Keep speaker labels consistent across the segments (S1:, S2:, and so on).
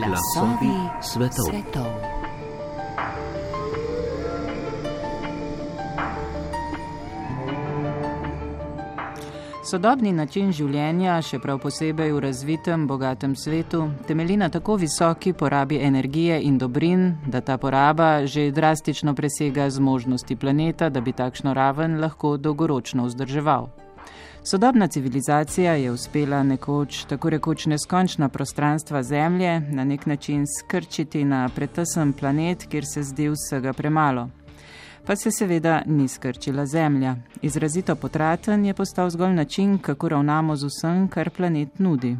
S1: Glasovi svetov. svetov. Sodobni način življenja, še prav posebej v razvitem, bogatem svetu, temelji na tako visoki porabi energije in dobrin, da ta poraba že drastično presega zmožnosti planeta, da bi takšno raven lahko dolgoročno vzdrževal. Sodobna civilizacija je uspela nekoč tako rekoč neskončna prostranstva Zemlje na nek način skrčiti na pretesen planet, kjer se zdi vsega premalo. Pa se seveda ni skrčila Zemlja. Izrazito potraten je postal zgolj način, kako ravnamo z vsem, kar planet nudi.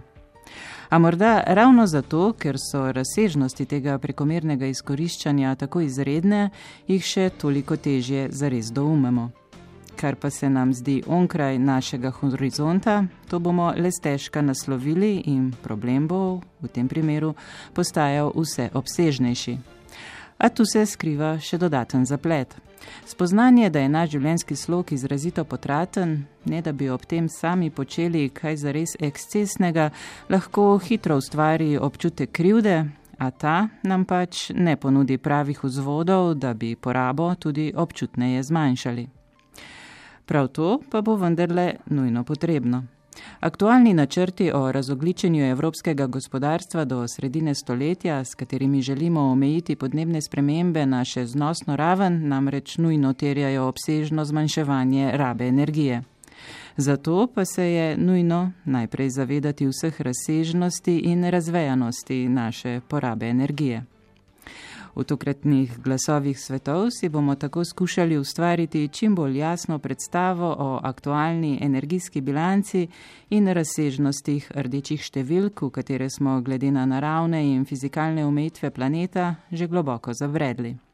S1: A morda ravno zato, ker so razsežnosti tega prekomernega izkoriščanja tako izredne, jih še toliko težje zares doumemo kar pa se nam zdi onkraj našega horizonta, to bomo le stežka naslovili in problem bo v tem primeru postajal vse obsežnejši. A tu se skriva še dodaten zaplet. Spoznanje, da je naš življenjski slog izrazito potraten, ne da bi ob tem sami počeli kaj zares ekscesnega, lahko hitro ustvari občutek krivde, a ta nam pač ne ponudi pravih vzvodov, da bi porabo tudi občutneje zmanjšali. Prav to pa bo vendarle nujno potrebno. Aktualni načrti o razogličenju evropskega gospodarstva do sredine stoletja, s katerimi želimo omejiti podnebne spremembe na še znosno raven, namreč nujno terjajo obsežno zmanjševanje rabe energije. Zato pa se je nujno najprej zavedati vseh razsežnosti in razvejanosti naše porabe energije. V tokratnih glasovih svetov si bomo tako skušali ustvariti čim bolj jasno predstavo o aktualni energijski bilanci in razsežnostih rdečih številk, v katere smo glede na naravne in fizikalne omejitve planeta že globoko zavredli.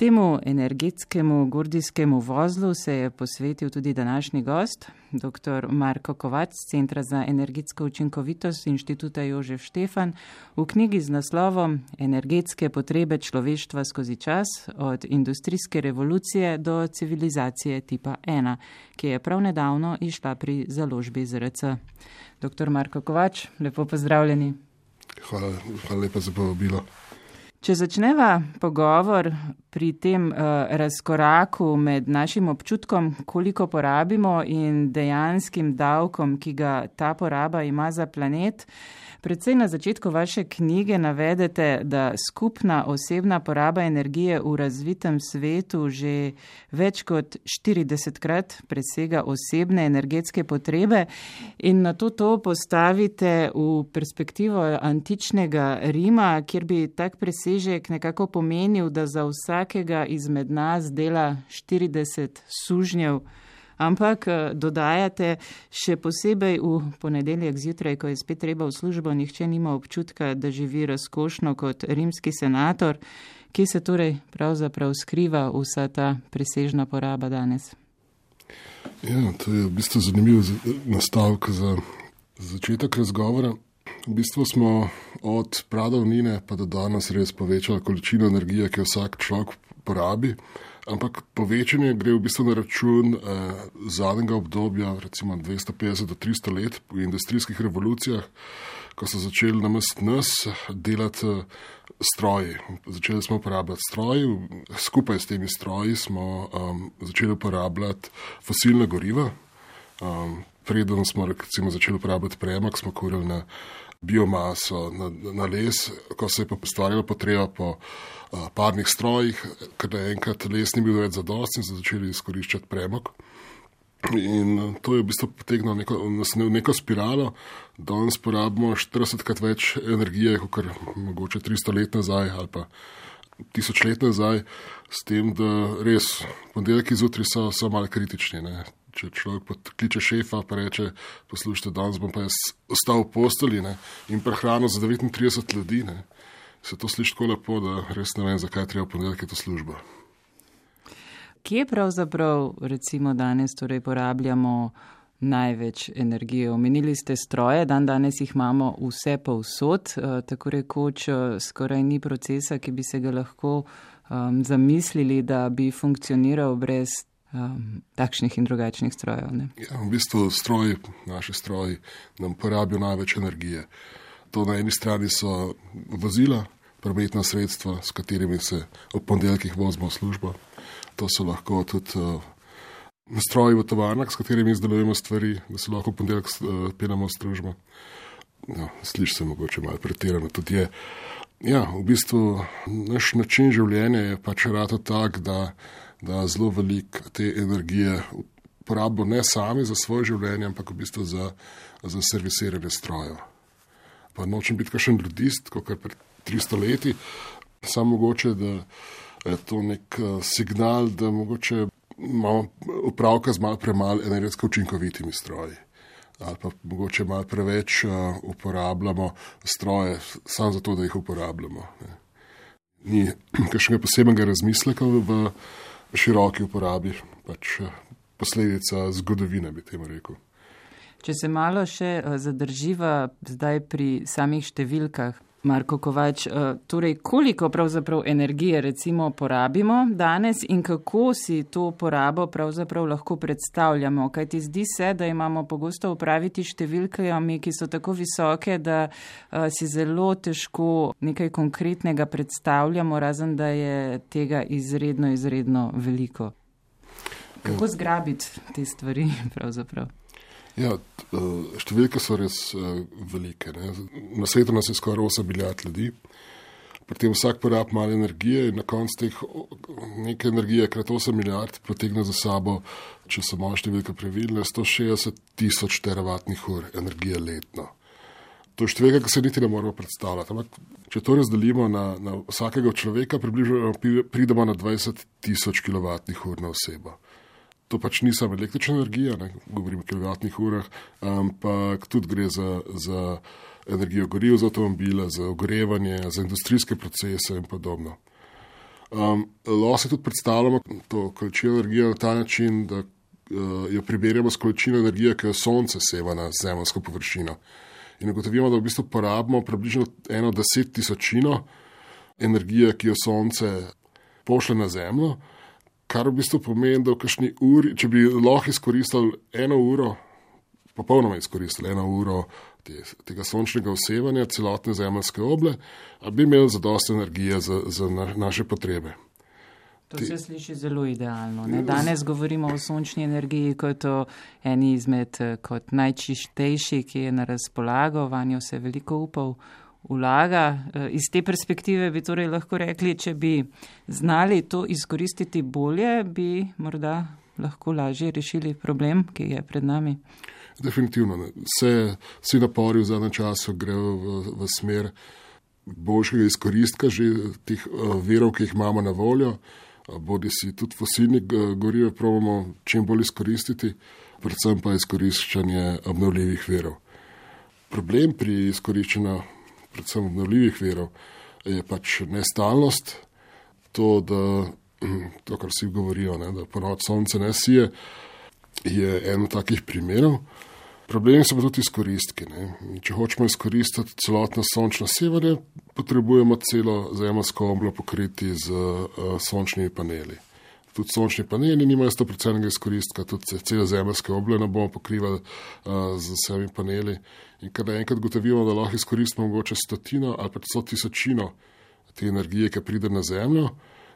S1: Temu energetskemu gordijskemu vozlu se je posvetil tudi današnji gost, dr. Marko Kovac z Centra za energetsko učinkovitost Inštituta Jožef Štefan v knjigi z naslovom Energetske potrebe človeštva skozi čas od industrijske revolucije do civilizacije tipa 1, ki je prav nedavno išla pri založbi ZRC. Dr. Marko Kovač, lepo pozdravljeni.
S2: Hvala, hvala lepa za povabilo.
S1: Če začneva pogovor pri tem uh, razkoraku med našim občutkom, koliko porabimo, in dejanskim davkom, ki ga ta poraba ima za planet, uh, Predvsej na začetku vaše knjige navedete, da skupna osebna poraba energije v razvitem svetu že več kot 40 krat presega osebne energetske potrebe in na to to postavite v perspektivo antičnega Rima, kjer bi tak presežek nekako pomenil, da za vsakega izmed nas dela 40 sužnjev ampak eh, dodajate še posebej v ponedeljek zjutraj, ko je spet treba v službo, nihče nima občutka, da živi razkošno kot rimski senator. Kje se torej pravzaprav skriva vsa ta presežna poraba danes?
S2: Ja, to je v bistvu zanimiv nastavek za začetek razgovora. V bistvu smo od pradavnine pa do danes res povečali količino energije, ki jo vsak človek porabi. Ampak povečanje gre v bistvu na račun eh, zadnjega obdobja, recimo 250 do 300 let po industrijskih revolucijah, ko so začeli namest nas delati eh, stroji. Začeli smo uporabljati stroji, skupaj s temi stroji smo um, začeli uporabljati fosilna goriva. Um, Preden smo recimo, začeli uporabljati premog, smo kurili na biomaso, na, na les, ko se je pa ustvarjala potreba po uh, parnih strojih, ker enkrat les ni bil več zadosten, so začeli izkoriščati premog. In to je v bistvu potegnilo neko, v neko spiralo, da danes porabimo 40 krat več energije, kot mogoče 300 let nazaj ali pa 1000 let nazaj, s tem, da res ponedeljki zjutraj so, so malo kritični. Ne če človek pokliče šefa in reče: Poslušajte, danes bom pa jaz ostal v posteli ne, in prehranil za 39 ljudi. Ne. Se to sliši tako lepo, da res ne vem, zakaj treba ponedeljek to službo.
S1: Kje pravzaprav recimo danes torej porabljamo največ energije? Omenili ste stroje, dan danes jih imamo vse pa vsot, eh, tako rekoč eh, skoraj ni procesa, ki bi se ga lahko um, zamislili, da bi funkcioniral brez um, takšnih in drugačnih strojev.
S2: Ja, v bistvu stroji, naši stroji, nam porabijo največ energije. To na eni strani so vozila, prometna sredstva, s katerimi se ob ponedeljkih vozimo v službo. To so lahko tudi uh, stroji v tovarnah, s katerimi izdelujemo stvari, da se lahko v ponedeljek uh, penamo v službo. No, Slišiš se mogoče malo pretirano, tudi je. Ja, v bistvu naš način življenja je pač rado tak, da, da zelo veliko te energije porabimo ne sami za svoje življenje, ampak v bistvu za, za servisiranje strojev. Pa nočem biti kakšen radist, kot kar pred 300 leti, samo mogoče, da je to nek uh, signal, da mogoče imamo upravka z malo premalo energetsko učinkovitimi stroji. Ali pa mogoče malo preveč uh, uporabljamo stroje, samo zato, da jih uporabljamo. Ni kakšnega posebnega razmisleka v široki uporabi, pač uh, posledica zgodovine, bi temu rekel.
S1: Če se malo še zadrživa zdaj pri samih številkah, Marko Kovač, eh, torej koliko pravzaprav energije recimo porabimo danes in kako si to porabo pravzaprav lahko predstavljamo? Kaj ti zdi se, da imamo pogosto upraviti številkami, ki so tako visoke, da uh, si zelo težko nekaj konkretnega predstavljamo, razen da je tega izredno, izredno veliko. Kako zgrabiti te stvari pravzaprav?
S2: Ja, eh, številke so res eh, velike. Ne. Na svetu nas je skoraj 8 milijard ljudi, pri tem vsak porab malo energije in na koncu teh nekaj energije, krat 8 milijard, potegne za sabo, če so malo številke previdne, 160 tisoč teravatnih ur energije letno. To je številka, ki se niti ne moramo predstavljati. Ampak, če to razdelimo na, na vsakega človeka, približno pridemo na 20 tisoč kWh na osebo to pač ni samo električna energija, ne govorim o kilovatnih urah, ampak tudi gre za, za energijo goriv za avtomobile, za ogrevanje, za industrijske procese in podobno. Um, lahko se tudi predstavljamo to količino energije na ta način, da uh, jo primerjamo s količino energije, ki jo sonce seva na zemljsko površino. In ugotovimo, da v bistvu porabimo približno eno deset tisočino energije, ki jo sonce pošle na zemljo, kar v bistvu pomeni, da v kažni uri, če bi lahko izkoristili eno uro, popolnoma izkoristili eno uro te, tega sončnega osevanja, celotne zemljske oble, bi imeli zadost energije za, za na, naše potrebe.
S1: To se sliši zelo idealno. Ne? Danes govorimo o sončni energiji kot o eni izmed kot najčištejši, ki je na razpolago, vanjo se veliko upal vlaga. Eh, iz te perspektive bi torej lahko rekli, če bi znali to izkoristiti bolje, bi morda lahko lažje rešili problem, ki je pred nami.
S2: Definitivno. Vse, vsi napori v zadnjem času grejo v, v smer boljšega izkoristka že teh uh, verov, ki jih imamo na voljo. Uh, bodi si tudi fosilni gorive, pravimo čim bolj izkoristiti, predvsem pa izkoriščanje obnovljivih verov. Problem pri izkoriščanju predvsem obnovljivih verov, je pač nestalnost, to, da to, kar vsi govorijo, ne, da ponovadi sonce ne sije, je eno takih primerov. Problem so pa tudi izkoristki. Ne. Če hočemo izkoristiti celotno sončno sevanje, potrebujemo celo zemljsko oblo pokriti z uh, sončnimi paneli. Tudi sončni paneli nimajo 100% izkoristka, tudi cele zemljske oble ne bomo pokrivali uh, z vsemi paneli. In kada enkrat gotovimo, da lahko izkoristimo mogoče stotino ali pa sto tisočino te energije, ki pride na Zemljo,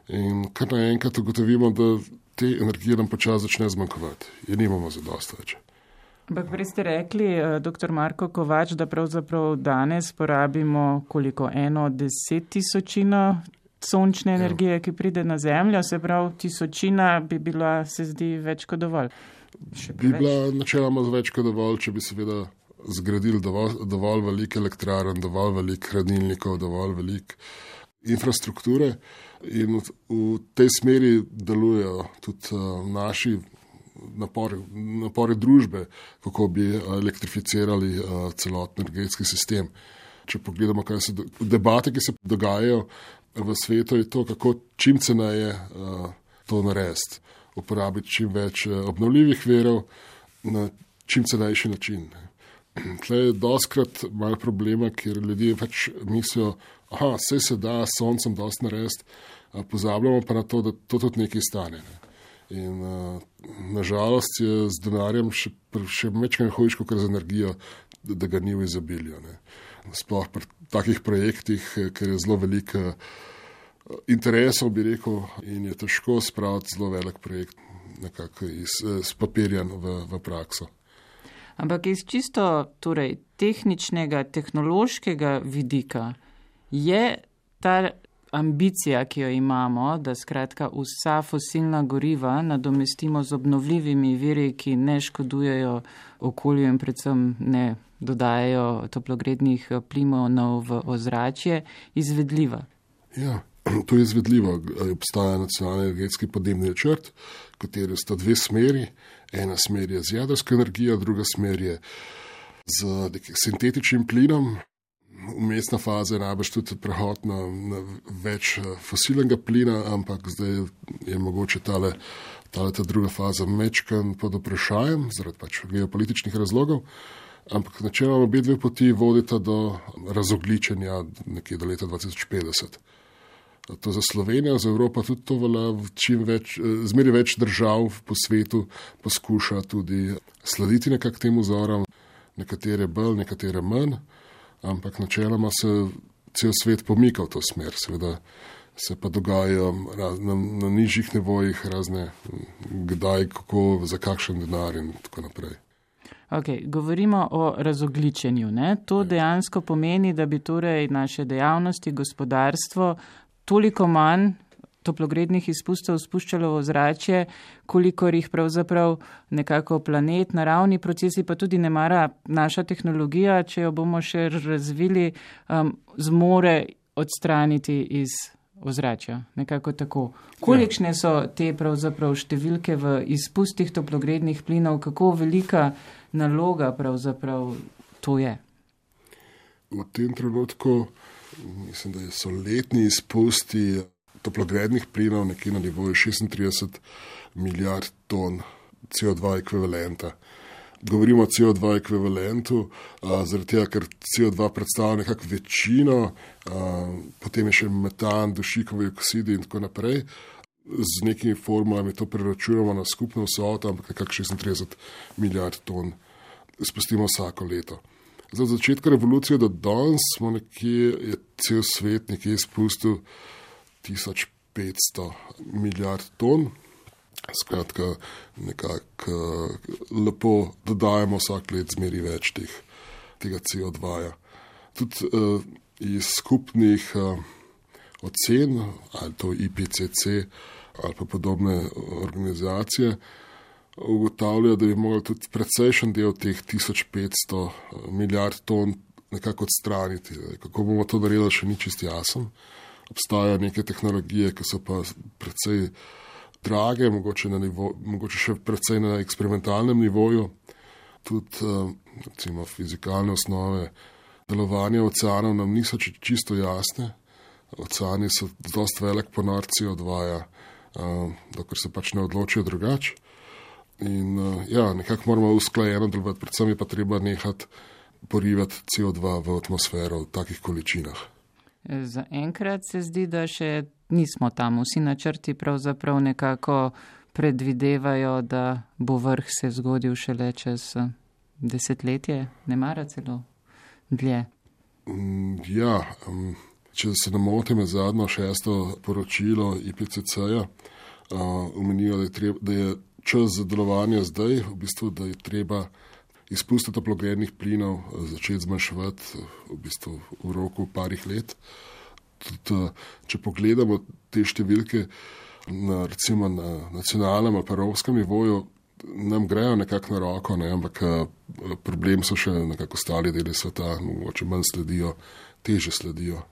S2: in kar naenkrat ugotovimo, da te energije nam počasi začne zmanjkovati, je nimamo za dosta več.
S1: Ampak prej ste rekli, eh, dr. Marko Kovač, da pravzaprav danes porabimo koliko eno deset tisočino sončne ja. energije, ki pride na Zemljo, se pravi tisočina bi bila, se zdi, več kot dovolj.
S2: Bi bila načeloma več kot dovolj, če bi seveda zgradili dovolj, dovolj velike elektrarne, dovolj velik hranilnikov, dovolj velik infrastrukture. In v, v tej smeri delujejo tudi uh, naši napori, napori družbe, kako bi elektrificirali uh, celotni energetski sistem. Če pogledamo, kaj so debate, ki se dogajajo v svetu, je to, kako čim ceneje uh, to narediti. Uporabiti čim več obnovljivih verov na čim cenejši način. Ne. Tle je doskrat malo problema, ker ljudje pač mislijo, da vse se da s soncem dosti narediti, pozabljamo pa na to, da to tudi nekaj stane. Ne. In nažalost je z denarjem še, še večkrat hojiš, kot z energijo, da, da ga ni v izobilju. sploh pri takih projektih, ker je zelo veliko interesov, bi rekel, in je težko spraviti zelo velik projekt nekako iz, iz papirja v, v prakso.
S1: Ampak iz čisto torej, tehničnega, tehnološkega vidika je ta ambicija, ki jo imamo, da skratka vsa fosilna goriva nadomestimo z obnovljivimi viri, ki ne škodujejo okolju in predvsem ne dodajajo toplogrednih plinov v ozračje, izvedljiva.
S2: Ja, to je izvedljivo. Obstaja nacionalni energetski podnebni načrt, kateri sta dve smeri. Ena smer je z jedrsko energijo, druga smer je z sintetičnim plinom. Umestna faza je najbrž tudi prehod na, na več eh, fosilnega plina, ampak zdaj je mogoče tale, tale ta druga faza mečkan pod vprašanjem, zaradi pač geopolitičnih razlogov. Ampak načeloma obe dve poti vodita do razogličenja nekje do leta 2050. To za Slovenijo, za Evropo tudi to velja, čim več, eh, zmeri več držav po svetu poskuša tudi slediti nekak tem vzorom, nekatere bolj, nekatere manj, ampak načeloma se cel svet pomika v to smer, seveda se pa dogajajo na, na nižjih nevojih razne, kdaj, kako, za kakšen denar in tako naprej.
S1: Okay, govorimo o razogličenju. Ne? To ja. dejansko pomeni, da bi torej naše dejavnosti, gospodarstvo toliko manj toplogrednih izpustov spuščalo v ozračje, kolikor jih pravzaprav nekako planet, naravni procesi, pa tudi ne mara naša tehnologija, če jo bomo še razvili, um, zmore odstraniti iz ozračja. Nekako tako. Kolikšne so te pravzaprav številke v izpustih toplogrednih plinov, kako velika naloga pravzaprav to je?
S2: V tem trenutku mislim, da so letni izpusti toplogrednih plinov nekje na nivoju 36 milijard ton CO2 ekvivalenta. Govorimo o CO2 ekvivalentu, zaradi tega, ker CO2 predstavlja nekakšno večino, a, potem je še metan, dušikovi oksidi in tako naprej. Z nekimi formulami to preračunamo na skupno vsoto, ampak nekako 36 milijard ton spustimo vsako leto. Za začetek revolucije do danes smo nekje, je cel svet nekje izpustil 1500 milijard ton. Skratka, nekako lepo dodajemo vsak let zmeri več teh, tega CO2. -ja. Tudi uh, iz skupnih uh, ocen, ali to IPCC ali pa podobne organizacije, uh, ugotavljajo, da bi mogli tudi precejšen del teh 1500 eh, milijard ton nekako odstraniti. Kako bomo to naredili, še ni čist jasen. Obstajajo neke tehnologije, ki so pa precej drage, mogoče, nivo, mogoče še precej na eksperimentalnem nivoju, tudi eh, recimo fizikalne osnove. Delovanje oceanov nam niso čisto jasne. Oceani so dost velik ponor CO2, uh, dokler se pač ne odločijo drugače. In uh, ja, nekako moramo usklajeno delovati, predvsem je pa treba nehati porivati CO2 v atmosfero v takih količinah.
S1: Za enkrat se zdi, da še nismo tam. Vsi načrti pravzaprav nekako predvidevajo, da bo vrh se zgodil šele čez eh, desetletje, ne mara celo dlje.
S2: Mm, ja, um, če se ne motim, je zadnjo šesto poročilo IPCC-ja uh, da, da je čas za delovanje zdaj, v bistvu, da je treba izpuste toplogrednih plinov eh, začeti zmanjševati eh, v, bistvu, v roku parih let. Tudi, eh, če pogledamo te številke na, recimo, na nacionalnem ali evropskem nivoju, nam grejo nekako na roko, ne? ampak problem so še nekako ostali deli sveta, mogoče manj sledijo, teže sledijo.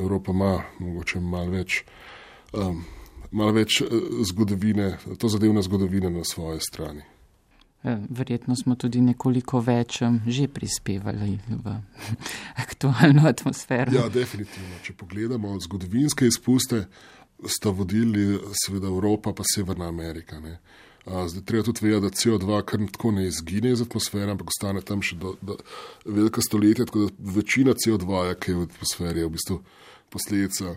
S2: Evropa ima mogoče malo več. Um, malo več zgodovine, to zadevne zgodovine na svoji strani.
S1: Ja, verjetno smo tudi nekoliko več že prispevali v aktualno atmosfero.
S2: Ja, definitivno. Če pogledamo zgodovinske izpuste, sta vodili seveda Evropa pa Severna Amerika. Ne. Zdaj treba tudi vedeti, da CO2 kar tako ne izgine iz atmosfere, ampak ostane tam še do, do velika stoletja, tako da večina CO2, ki je v atmosferi, je v bistvu posledica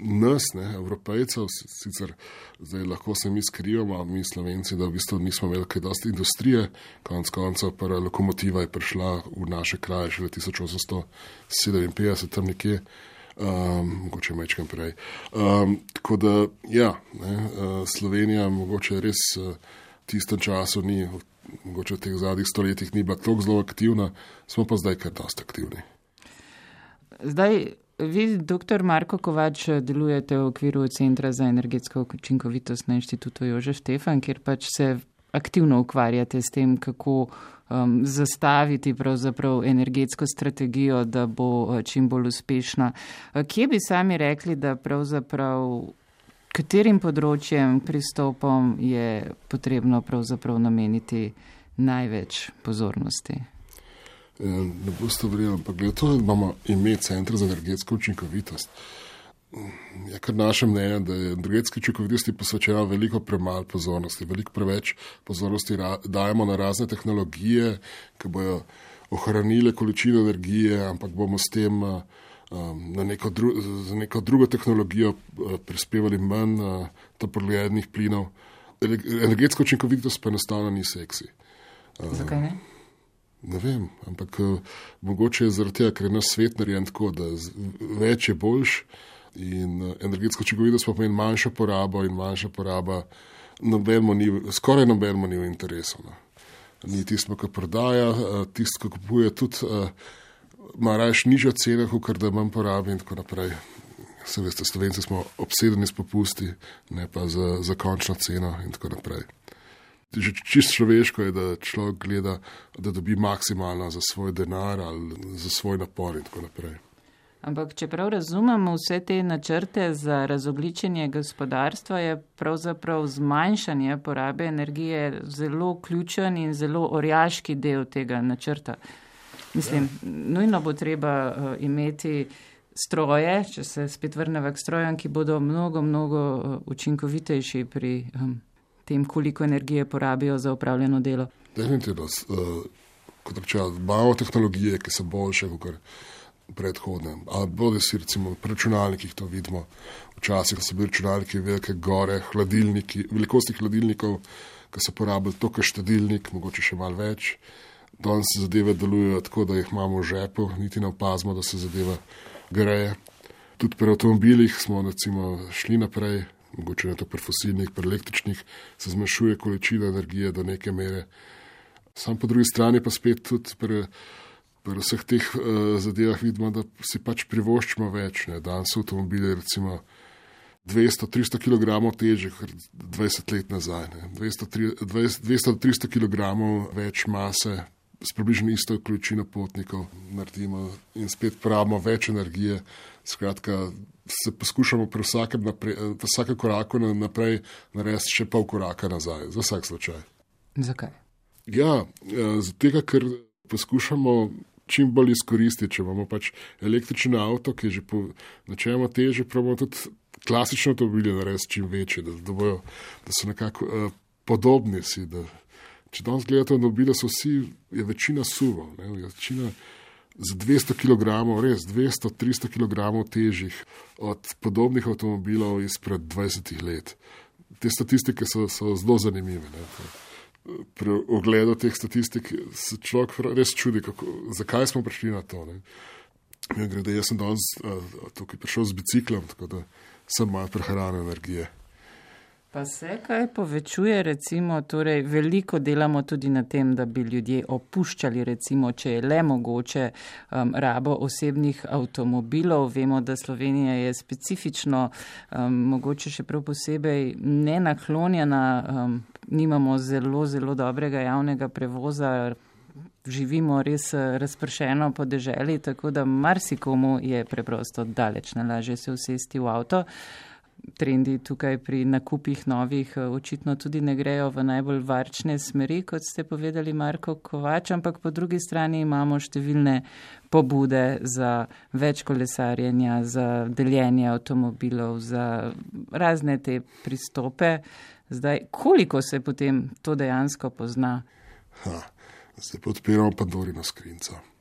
S2: nas, ne, evropejcev, sicer zdaj lahko se mi skrivamo, mi slovenci, da v bistvu nismo imeli kaj dosti industrije, konec koncev pa lokomotiva je prišla v naše kraje še v 1857, tam nekje, um, mogoče mečkam prej. Um, tako da, ja, ne, uh, Slovenija mogoče res uh, v tistem času ni, mogoče v teh zadnjih stoletjih ni bila tako zelo aktivna, smo pa zdaj kar dosti aktivni.
S1: Zdaj, Vi, dr. Marko Kovač, delujete v okviru Centra za energetsko učinkovitost na inštitutu Jože Štefan, kjer pač se aktivno ukvarjate s tem, kako um, zastaviti pravzaprav energetsko strategijo, da bo uh, čim bolj uspešna. Kje bi sami rekli, da pravzaprav katerim področjem pristopom je potrebno pravzaprav nameniti največ pozornosti?
S2: Ne boste verjeli, ampak glede to, imamo ime Centra za energetsko učinkovitost. Je kar naše mnenje, da je energetski učinkovitosti posvečena veliko premalo pozornosti, veliko preveč pozornosti dajemo na razne tehnologije, ki bojo ohranile količino energije, ampak bomo s tem um, na neko, dru neko drugo tehnologijo uh, prispevali manj uh, toplogrednih plinov. Energetska učinkovitost pa enostavno ni seksi.
S1: Zakaj ne?
S2: Ne vem, ampak uh, mogoče je zaradi tega, ker je naš svet narejen tako, da več je boljš in uh, energetsko učinkovitost pa pomeni manjšo porabo in manjša poraba, ni, skoraj nobenemu ni v interesu. No. Ni tisto, ki prodaja, uh, tisto, ki kupuje, tudi ima raje nižjo ceno, kot da manj porabi in tako naprej. Se veste, slovenci smo obsedeni s popusti, ne pa za, za končno ceno in tako naprej. Čisto človeško je, da človek gleda, da dobi maksimalno za svoj denar ali za svoj napor in tako naprej.
S1: Ampak, če prav razumemo vse te načrte za razogličenje gospodarstva, je pravzaprav zmanjšanje porabe energije zelo ključen in zelo orjaški del tega načrta. Mislim, ja. nujno bo treba uh, imeti stroje, če se spet vrnemo k strojem, ki bodo mnogo, mnogo uh, učinkovitejši pri um, tem, koliko energije porabijo za upravljeno delo?
S2: Definitivno. Uh, kot rečeno, imamo tehnologije, ki so boljše kot predhodne. Ali bodi si recimo pri računalnikih to vidimo. Včasih so bili računalniki velike gore, hladilniki, velikosti hladilnikov, ki so porabili to, kar štedilnik, mogoče še malo več. Danes zadeve delujejo tako, da jih imamo v žepu, niti ne opazimo, da se zadeva greje. Tudi pri avtomobilih smo recimo, šli naprej, mogoče ne to pri fosilnih, pri električnih, se zmanjšuje količina energije do neke mere. Sam po drugi strani pa spet tudi pri, pri vseh teh uh, zadevah vidimo, da si pač privoščimo več. Ne. Danes so avtomobili recimo 200-300 kg težji kot 20 let nazaj. 200-300 kg več mase. S približno isto količino potnikov naredimo in spet pravimo več energije. Skratka, se poskušamo pri vsakem, naprej, vsakem koraku naprej narediti še pol koraka nazaj, za vsak slučaj.
S1: Zakaj?
S2: Ja, eh, zato, ker poskušamo čim bolj izkoristiti. Če imamo pač električni avto, ki je že po načelu teže, pravimo tudi klasične avtomobile narediti čim večje, da, da, bojo, da so nekako uh, podobni si. Da, če danes gledate avtomobile, so vsi, je večina suvo. Ne, večina, z 200 kg, res 200-300 kg težjih od podobnih avtomobilov izpred 20 let. Te statistike so, so zelo zanimive. Ne. Pri ogledu teh statistik se človek res čudi, kako, zakaj smo prišli na to. Ja, grede, jaz sem danes tukaj prišel z biciklom, tako da sem malo prehranil energije.
S1: Pa se kaj povečuje, recimo, torej veliko delamo tudi na tem, da bi ljudje opuščali, recimo, če je le mogoče, um, rabo osebnih avtomobilov. Vemo, da Slovenija je specifično, um, mogoče še prav posebej nenaklonjena, um, nimamo zelo, zelo dobrega javnega prevoza. Živimo res razpršeno po deželi, tako da marsikomu je preprosto daleč nalaže se usesti v avto trendi tukaj pri nakupih novih eh, očitno tudi ne grejo v najbolj varčne smeri, kot ste povedali Marko Kovač, ampak po drugi strani imamo številne pobude za več kolesarjenja, za deljenje avtomobilov, za razne te pristope. Zdaj, koliko se potem to dejansko pozna?
S2: Ha, zdaj podpiramo Pandorino skrinco.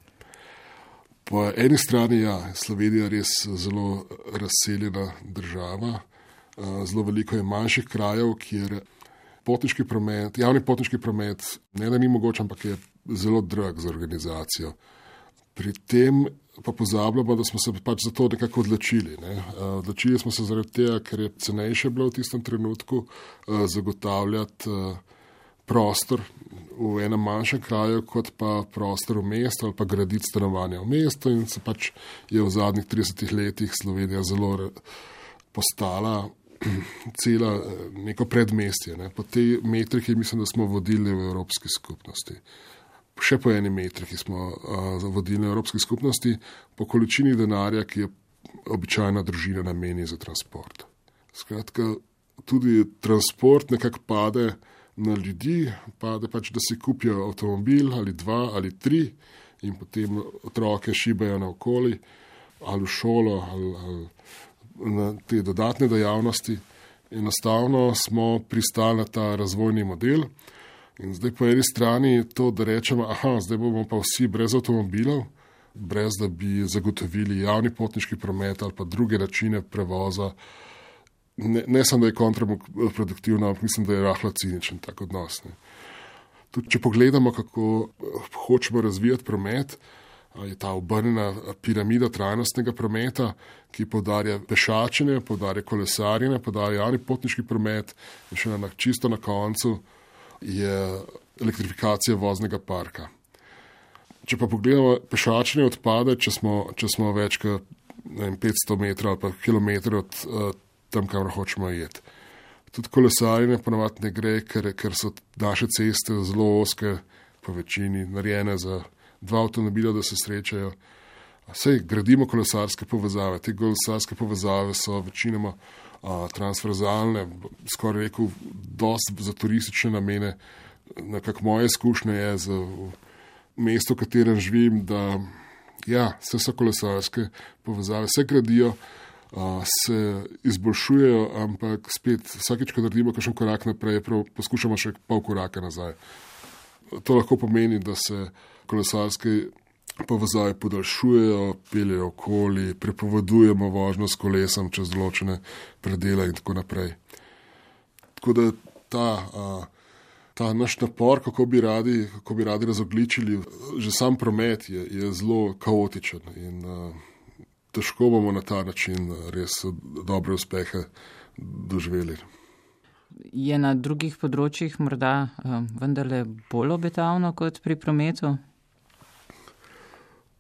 S2: Po eni strani je ja, Slovenija res zelo razseljena država, zelo veliko je manjših krajev, kjer potniški promet, javni potniški promet, ne da ni mogoče, ampak je zelo drag za organizacijo. Pri tem pa pozabljamo, da smo se pač za to nekako odločili. Ne. Odločili smo se zaradi tega, ker je cenejše bilo v tistem trenutku zagotavljati prostor v enem manjšem kraju, kot pa prostor v mestu ali pa graditi stanovanja v mestu. In se pač je v zadnjih 30 letih Slovenija zelo postala cela neko predmestje. Ne. Po tej metriki mislim, da smo vodili v Evropski skupnosti. Še po eni metriki smo uh, vodili v Evropski skupnosti, po količini denarja, ki je običajna družina nameni za transport. Skratka, tudi transport nekako pade na ljudi, pa da, pač, da si kupijo avtomobil ali dva ali tri in potem otroke šibajo naokoli ali v šolo ali, ali na te dodatne dejavnosti. Enostavno smo pristali na ta razvojni model. In zdaj po eni strani je to, da rečemo, da zdaj bomo pa vsi brez avtomobilov, brez da bi zagotovili javni potniški promet ali pa druge načine prevoza, ne, ne samo, da je kontraproduktivno, ampak mislim, da je rahlo ciničen tak odnos. Tudi, če pogledamo, kako eh, hočemo razvijati promet, je ta obrnjena piramida trajnostnega prometa, ki podarja pešačenje, podarja kolesarjenje, podarja javni potniški promet in še na čisto na koncu je elektrifikacija voznega parka. Če pa pogledamo, pešačenje odpade, če smo, če smo več kot 500 metrov ali pa kilometrov od uh, tam, kamor hočemo iti. Tudi kolesarjenje ponovadi ne gre, ker, ker so naše ceste zelo oske, po večini narejene za dva avtomobila, da se srečajo. Vse gradimo kolesarske povezave. Te kolesarske povezave so večinoma a, transverzalne, skoraj rekel, dost za turistične namene. Nekako moje izkušnje je za mesto, v katerem živim, da ja, vse so kolesarske povezave, vse gradijo se izboljšujejo, ampak spet vsakeč, ko naredimo kakšen korak naprej, poskušamo še pol koraka nazaj. To lahko pomeni, da se kolesarske povezave podaljšujejo, peljejo okoli, prepovedujemo vožnjo s kolesom čez določene predele in tako naprej. Tako da ta, ta naš napor, kako bi radi, kako bi radi razogličili, že sam promet je, je zelo kaotičen. In, težko bomo na ta način res dobre uspehe doživeli.
S1: Je na drugih področjih morda um, vendarle bolj obetavno kot pri prometu?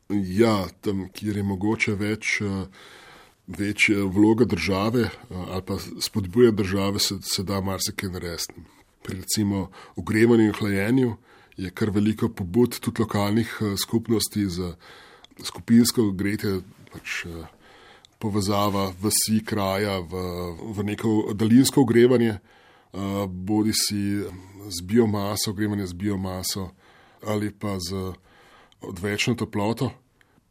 S2: Ja, tam, kjer je mogoče več, več vloga države ali pa spodbuja države, se, se da marsikaj narediti. Pri recimo ogrevanju in hlajenju je kar veliko pobud tudi lokalnih skupnosti za skupinsko gretje, pač eh, povezava vsi kraja v, v neko daljinsko ogrevanje, eh, bodi si z biomaso, ogrevanje z biomaso ali pa z odvečno toploto.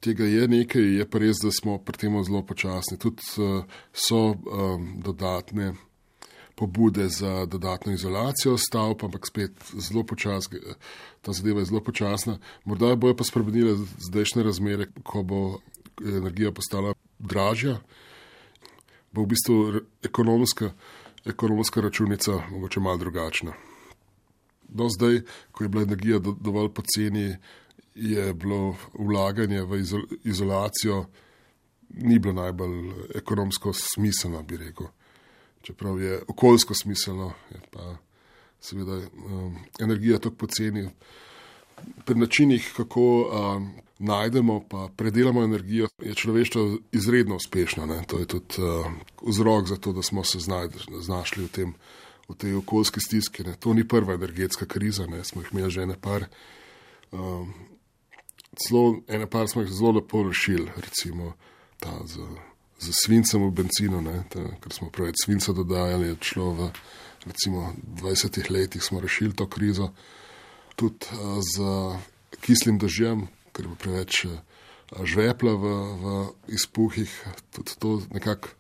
S2: Tega je nekaj, je pa res, da smo pri tem zelo počasni. Tudi uh, so dodatne pobude za dodatno izolacijo stavb, ampak spet zelo počasna, ta zadeva je zelo počasna. Morda bojo pa spremenile zdajšnje razmere, ko bo energija postala dražja, bo v bistvu ekonomska, ekonomska računica mogoče malo drugačna. Do zdaj, ko je bila energija do, dovolj poceni, je bilo vlaganje v izolacijo ni bilo najbolj ekonomsko smiselno, bi rekel. Čeprav je okoljsko smiselno, je pa seveda um, energija tako poceni. Pri načinih, kako um, najdemo in predelamo energijo, je človeštvo izredno uspešno. Ne? To je tudi uh, vzrok za to, da smo se znašli v, tem, v tej okoljski stiski. Ne? To ni prva energetska kriza, ne? smo jih imeli že ene par. Um, celo ene par smo jih zelo lepo rešili, recimo ta z, z svincem v benzinu, ta, ker smo preveč svinca dodajali, je šlo v recimo 20 letih smo rešili to krizo. Tudi uh, z kislim dežjem, ker bo preveč eh, žvepla v, v izpuhih. Tudi to nekako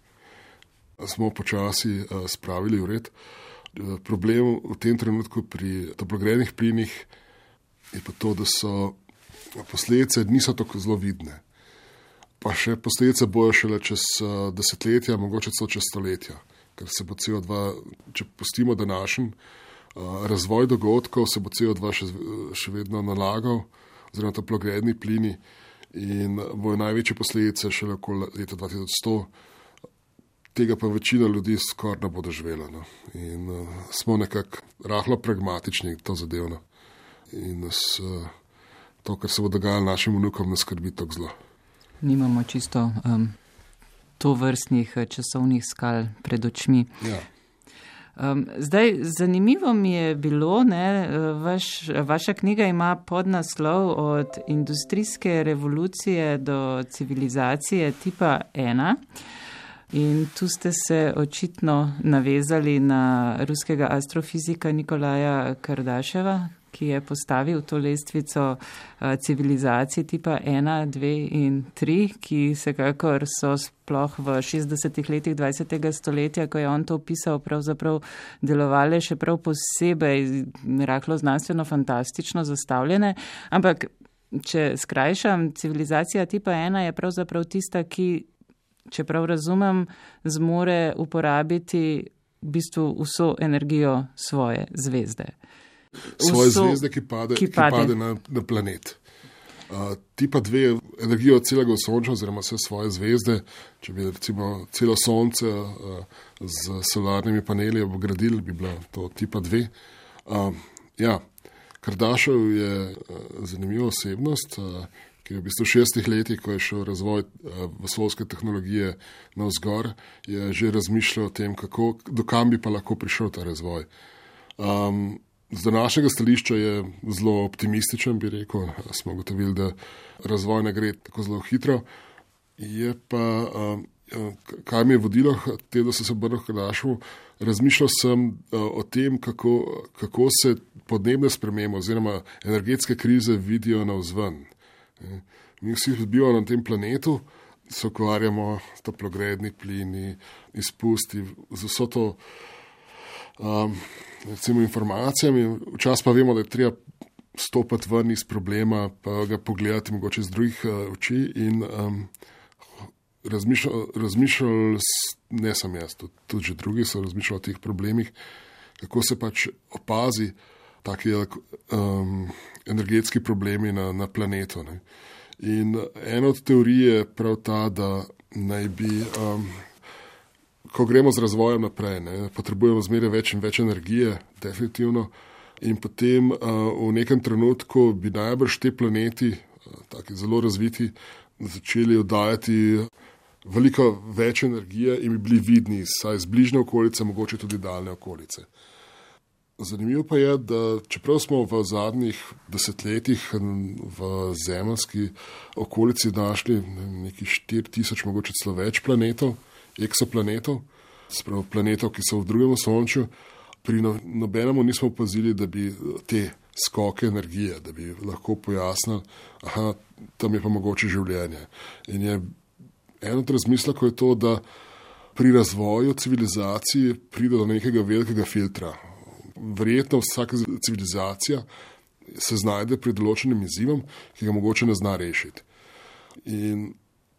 S2: smo počasi eh, spravili v red. Eh, problem v tem trenutku pri toplogrednih plinih je pa to, da so posledice niso tako zelo vidne. pa še posledice bojo šele čez desetletja, mogoče celo čez stoletja, ker se bo CO2, če pustimo današnji razvoj dogodkov, se bo CO2 še, še vedno nalagal, oziroma toplogredni plini in bojo največje posledice šele okoli leta 2100. Tega pa večina ljudi skoraj ne bo doživela. No. In uh, smo nekako rahlo pragmatični, to zadevno. In nas uh, to, kar se bo dogajalo našim vnukom, ne skrbi tako zelo
S1: nimamo čisto um, to vrstnih eh, časovnih skal pred očmi.
S2: Ja.
S1: Um, zdaj, zanimivo mi je bilo, da vaš, vaša knjiga ima podnaslov od industrijske revolucije do civilizacije tipa 1. In tu ste se očitno navezali na ruskega astrofizika Nikolaja Kardaševa, ki je postavil to lestvico eh, civilizacij tipa 1, 2 in 3, ki se kakor so sploh v 60-ih letih 20. stoletja, ko je on to opisal, pravzaprav delovale še prav posebej rahlo znanstveno fantastično zastavljene. Ampak, če skrajšam, civilizacija tipa 1 je pravzaprav tista, ki, če prav razumem, zmore uporabiti v bistvu vso energijo svoje zvezde
S2: svoje vso, zvezde, ki pade, ki pade. Ki pade na, na planet. Uh, ti pa dve energijo celega sonča, oziroma vse svoje zvezde, če bi recimo celo sonce uh, z solarnimi paneli obgradili, bi bila to tipa dve. Uh, ja, Kardašev je uh, zanimiva osebnost, uh, ki je v bistvu v šestih letih, ko je šel razvoj uh, vesoljske tehnologije na vzgor, je že razmišljal o tem, kako, dokam bi pa lahko prišel ta razvoj. Um, Z današnjega stališča je zelo optimističen, bi rekel. Smo ugotovili, da razvoj ne gre tako zelo hitro. Je pa, kar mi je vodilo, te, da sem se obrnil k Dašu, razmišljal sem o tem, kako, kako se podnebne spremembe oziroma energetske krize vidijo na vzven. Mi vsi bivamo na tem planetu, se ukvarjamo s toplogredni plini, izpusti, z vso to um, recimo, informacijami, včasih pa vemo, da je treba stopiti ven iz problema, pa ga pogledati mogoče z drugih uh, oči. In um, razmišljali, ne samo jaz, tudi, tudi drugi so razmišljali o teh problemih, kako se pač opazi taki um, energetski problemi na, na planetu. Ne. In ena od teorij je prav ta, da naj bi. Um, ko gremo z razvojem naprej, ne, potrebujemo zmeraj več in več energije, definitivno. In potem uh, v nekem trenutku bi najbrž te planeti, uh, tako zelo razviti, začeli oddajati veliko več energije in bi bili vidni, saj iz bližnje okolice, mogoče tudi daljne okolice. Zanimivo pa je, da čeprav smo v zadnjih desetletjih v zemljski okolici našli nekaj 4000, mogoče celo več planetov, eksoplanetov, spravo planetov, ki so v drugem sončju, pri no, nobenem nismo opazili, da bi te skoke energije, da bi lahko pojasnili, da tam je pa mogoče življenje. In je eno od razmislekov je to, da pri razvoju civilizacije pride do nekega velikega filtra. Verjetno vsaka civilizacija se znajde pred določenim izzivom, ki ga mogoče ne zna rešiti. In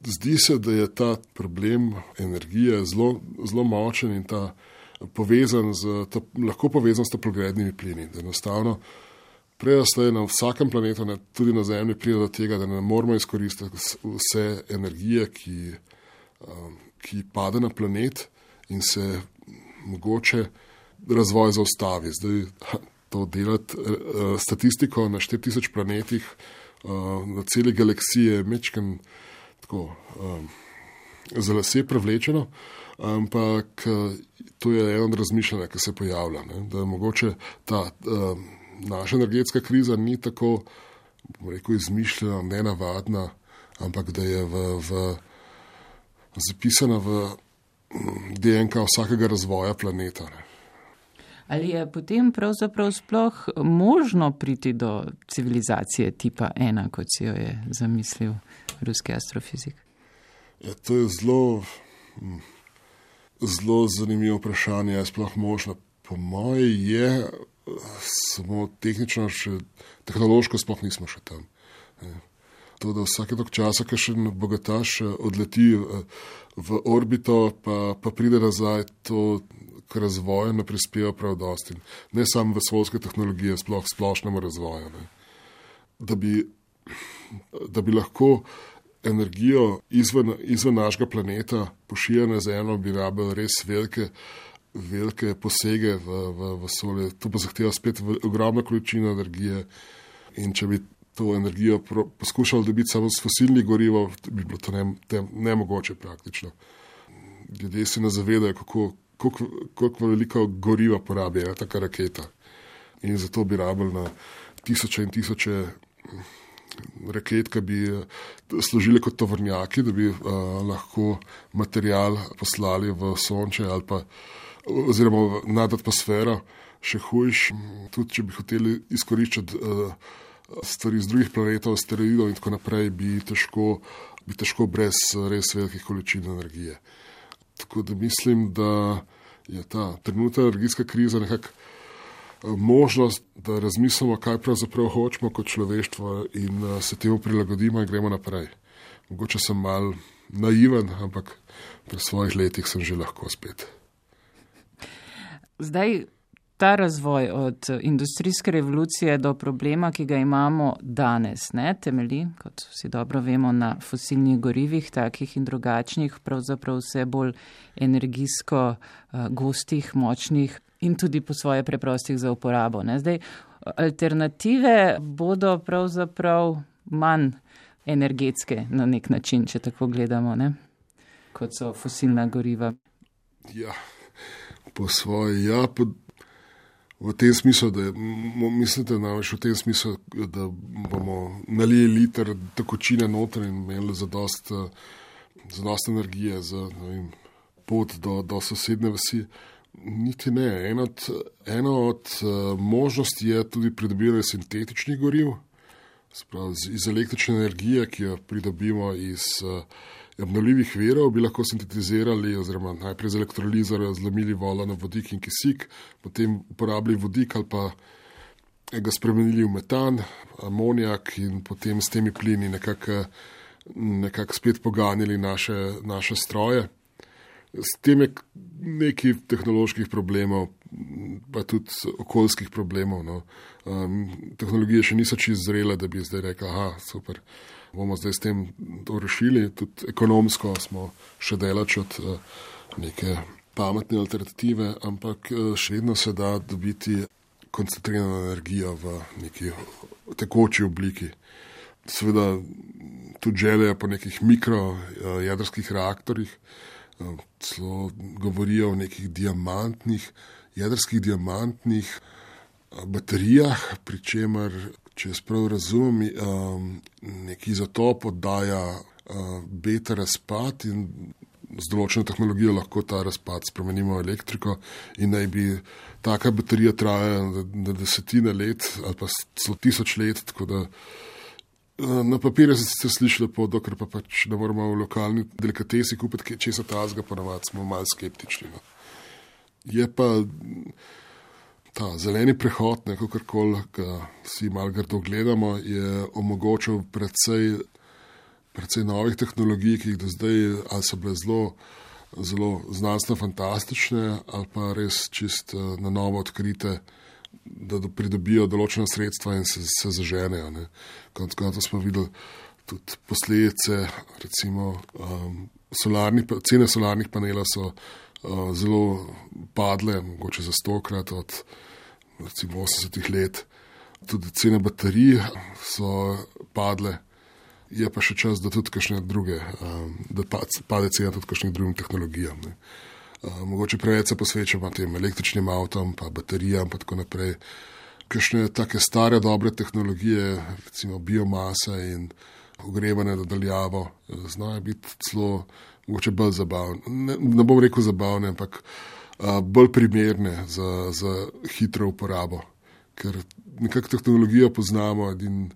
S2: Zdi se, da je ta problem energije zelo, zelo močen in ta povezan z, ta, lahko povezan s toplogrednimi plini. Da enostavno, prej ali na vsakem planetu, ne, tudi na Zemlji, pride do tega, da ne moramo izkoristiti vse energije, ki, um, ki pade na planet in se mogoče razvoj zaustavi. Zdaj, to delati uh, statistiko na 4000 planetih, uh, na celi galaksiji, je mečken tako um, za lase prevlečeno, ampak to je eno od razmišljanja, ki se pojavlja. Ne? Da mogoče ta um, naša energetska kriza ni tako, rekel, izmišljena, nenavadna, ampak da je v, v, zapisana v mm, DNK vsakega razvoja planeta. Ne?
S1: Ali je potem pravzaprav sploh možno priti do civilizacije tipa ena, kot si jo je zamislil ruski astrofizik?
S2: Ja, to je zelo, hm, zelo zanimivo vprašanje. Je sploh možno? Po mojem je samo tehnično, še tehnološko, sploh nismo še tam. To, da vsake tok časa, ki še en bogataš odleti v orbito, pa, pa pride nazaj, to k razvoju ne prispeva prav dosti. Ne samo vesoljske tehnologije, sploh splošnemu razvoju. Ne. Da bi, da bi lahko energijo izven, izven našega planeta pošiljali na Zemljo, bi rabili res velike, velike posege v, v vesolje. To pa zahteva spet ogromno količino energije. In če bi to energijo poskušali dobiti samo s fosilnih goriv, bi bilo to ne, nemogoče praktično. Ljudje se ne zavedajo, kako, kako, kako veliko goriva porabi ena taka raketa. In zato bi rabili na tisoče in tisoče raket, ki bi eh, služili kot tovrnjaki, da bi uh, lahko material poslali v sonče ali pa oziroma nad atmosfero. Še hujš, tudi če bi hoteli izkoriščati uh, stvari z drugih planetov, asteroidov in tako naprej, bi težko, bi težko brez res velikih količin energije. Tako da mislim, da je ta trenutna energijska kriza nekako možnost, da razmislimo, kaj pravzaprav hočemo kot človeštvo in eh, se temu prilagodimo in gremo naprej. Mogoče sem mal naiven, ampak pri svojih letih sem že lahko spet.
S1: Zdaj, ta razvoj od industrijske revolucije do problema, ki ga imamo danes, ne, temeli, kot vsi dobro vemo, na fosilnih gorivih, takih in drugačnih, pravzaprav vse bolj energijsko uh, gostih, močnih in tudi po svoje preprostih za uporabo. Zdaj, alternative bodo pravzaprav manj energetske na nek način, če tako gledamo, ne, kot so fosilna goriva.
S2: Ja, po svoje, ja, po v tem smislu, da mislite namreč v tem smislu, da bomo nalili liter tekočine noter in imeli za dost, za dost energije za vem, pot do, do sosedne vasi. Niti ne. Ena od, ena od uh, možnosti je tudi pridobivanje sintetičnih goriv, sprav, iz, električne energije, ki jo pridobimo iz uh, obnovljivih verov bi lahko sintetizirali, oziroma najprej z elektrolizo razlomili vodo na vodik in kisik, potem uporabili vodik ali pa ga spremenili v metan, amonijak in potem s temi plini nekako nekak spet poganjali naše, naše stroje. S tem je nekaj tehnoloških problemov, pa tudi okoljskih problemov. No. Um, tehnologije še niso čisto zrele, da bi zdaj rekli, da bomo zdaj s tem to rešili. Tudi ekonomsko smo še delač od eh, neke pametne alternative, ampak eh, še vedno se da dobiti koncentrirano energijo v neki tekoči obliki. Seveda tudi želje po nekih mikrojedrskih reaktorjih, eh, celo govorijo o nekih diamantnih, jedrskih diamantnih baterijah, pri čemer če jaz prav razumem, um, neki izotop oddaja uh, beta razpad in z določeno tehnologijo lahko ta razpad spremenimo v elektriko in naj bi taka baterija trajala na desetine let ali pa celo tisoč let. Da, uh, na papirju se sicer sliši lepo, dokler pa pač ne moramo v lokalni delikatesi kupiti česa tazga, ponavadi smo malo skeptični. No. Je pa ta zeleni prehod, kako koli, ki si malo grdo gledamo, je omogočil precej, precej novih tehnologij, ki jih do zdaj ali so bile zelo, zelo znanstveno fantastične, ali pa res čist eh, na novo odkrite, da pridobijo določena sredstva in se, se zaženejo. Konec konca smo videli tudi posledice, recimo um, solarni, cene solarnih panelov so. Uh, zelo padle, mogoče za stokrat od recimo 80 let, tudi cene baterij so padle, je pa še čas, da tudi kakšne druge, um, da pade cena tudi kakšnim drugim tehnologijam. Ne. Uh, mogoče preveč se posvečamo tem električnim avtom, pa baterijam, pa tako naprej. Kakšne take stare, dobre tehnologije, recimo biomasa in ogrevanje nadaljavo, znajo biti celo mogoče bolj zabavne. Ne, ne bom rekel zabavne, ampak bolj primerne za, za hitro uporabo. Ker nekako tehnologijo poznamo in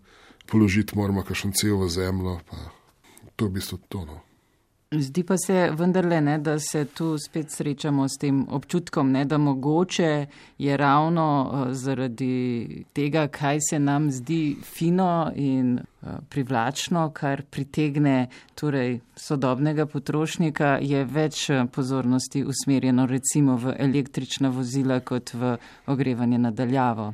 S2: položiti moramo kakšen cel v zemljo, pa to je v bistvu to.
S1: Zdi pa se vendarle, ne, da se tu spet srečamo s tem občutkom, ne, da mogoče je ravno uh, zaradi tega, kaj se nam zdi fino in uh, privlačno, kar pritegne torej, sodobnega potrošnika, je več eh, pozornosti usmerjeno recimo v električna vozila kot v ogrevanje nadaljavo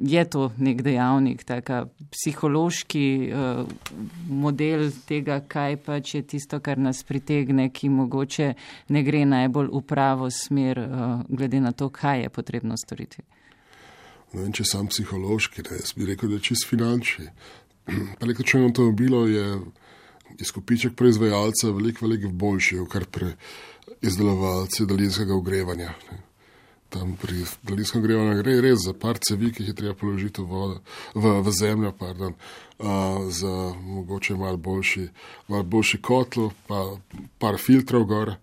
S1: je to nek dejavnik, taka psihološki uh, model tega, kaj pač je tisto, kar nas pritegne, ki mogoče ne gre najbolj v pravo smer, uh, glede na to, kaj je potrebno storiti.
S2: Ne vem, če sam psihološki, ne, jaz bi rekel, da je čist finančni. Električno avtomobilo je izkupiček proizvajalca veliko, veliko boljši, kar pri izdelovalci daljinskega ogrevanja. Ne tam pri daljinskem grevanju gre res za par cevi, ki jih je treba položiti v, vodo, v, v zemljo, pardon, uh, za mogoče malo boljši, mal boljši kotlo, pa par filtrov gor,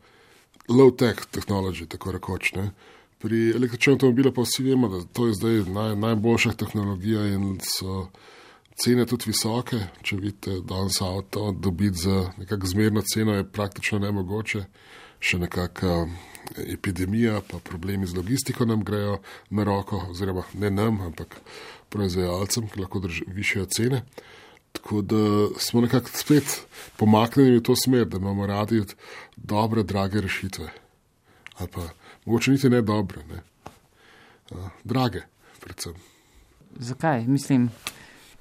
S2: low-tech tehnology, tako rekoč. Ne. Pri električnem avtomobilu pa vsi vemo, da to je zdaj naj, najboljša tehnologija in so cene tudi visoke. Če vidite danes avto dobiti za nekako zmerno ceno, je praktično nemogoče. Še nekako epidemija, pa problemi z logistiko nam grejo na roko, oziroma ne nam, ampak proizvajalcem, ki lahko višajo cene. Tako da smo nekako spet pomaknjeni v to smer, da imamo radi dobre, drage rešitve. Ali pa mogoče niti ne dobre, ne. drage, predvsem.
S1: Zakaj? Mislim,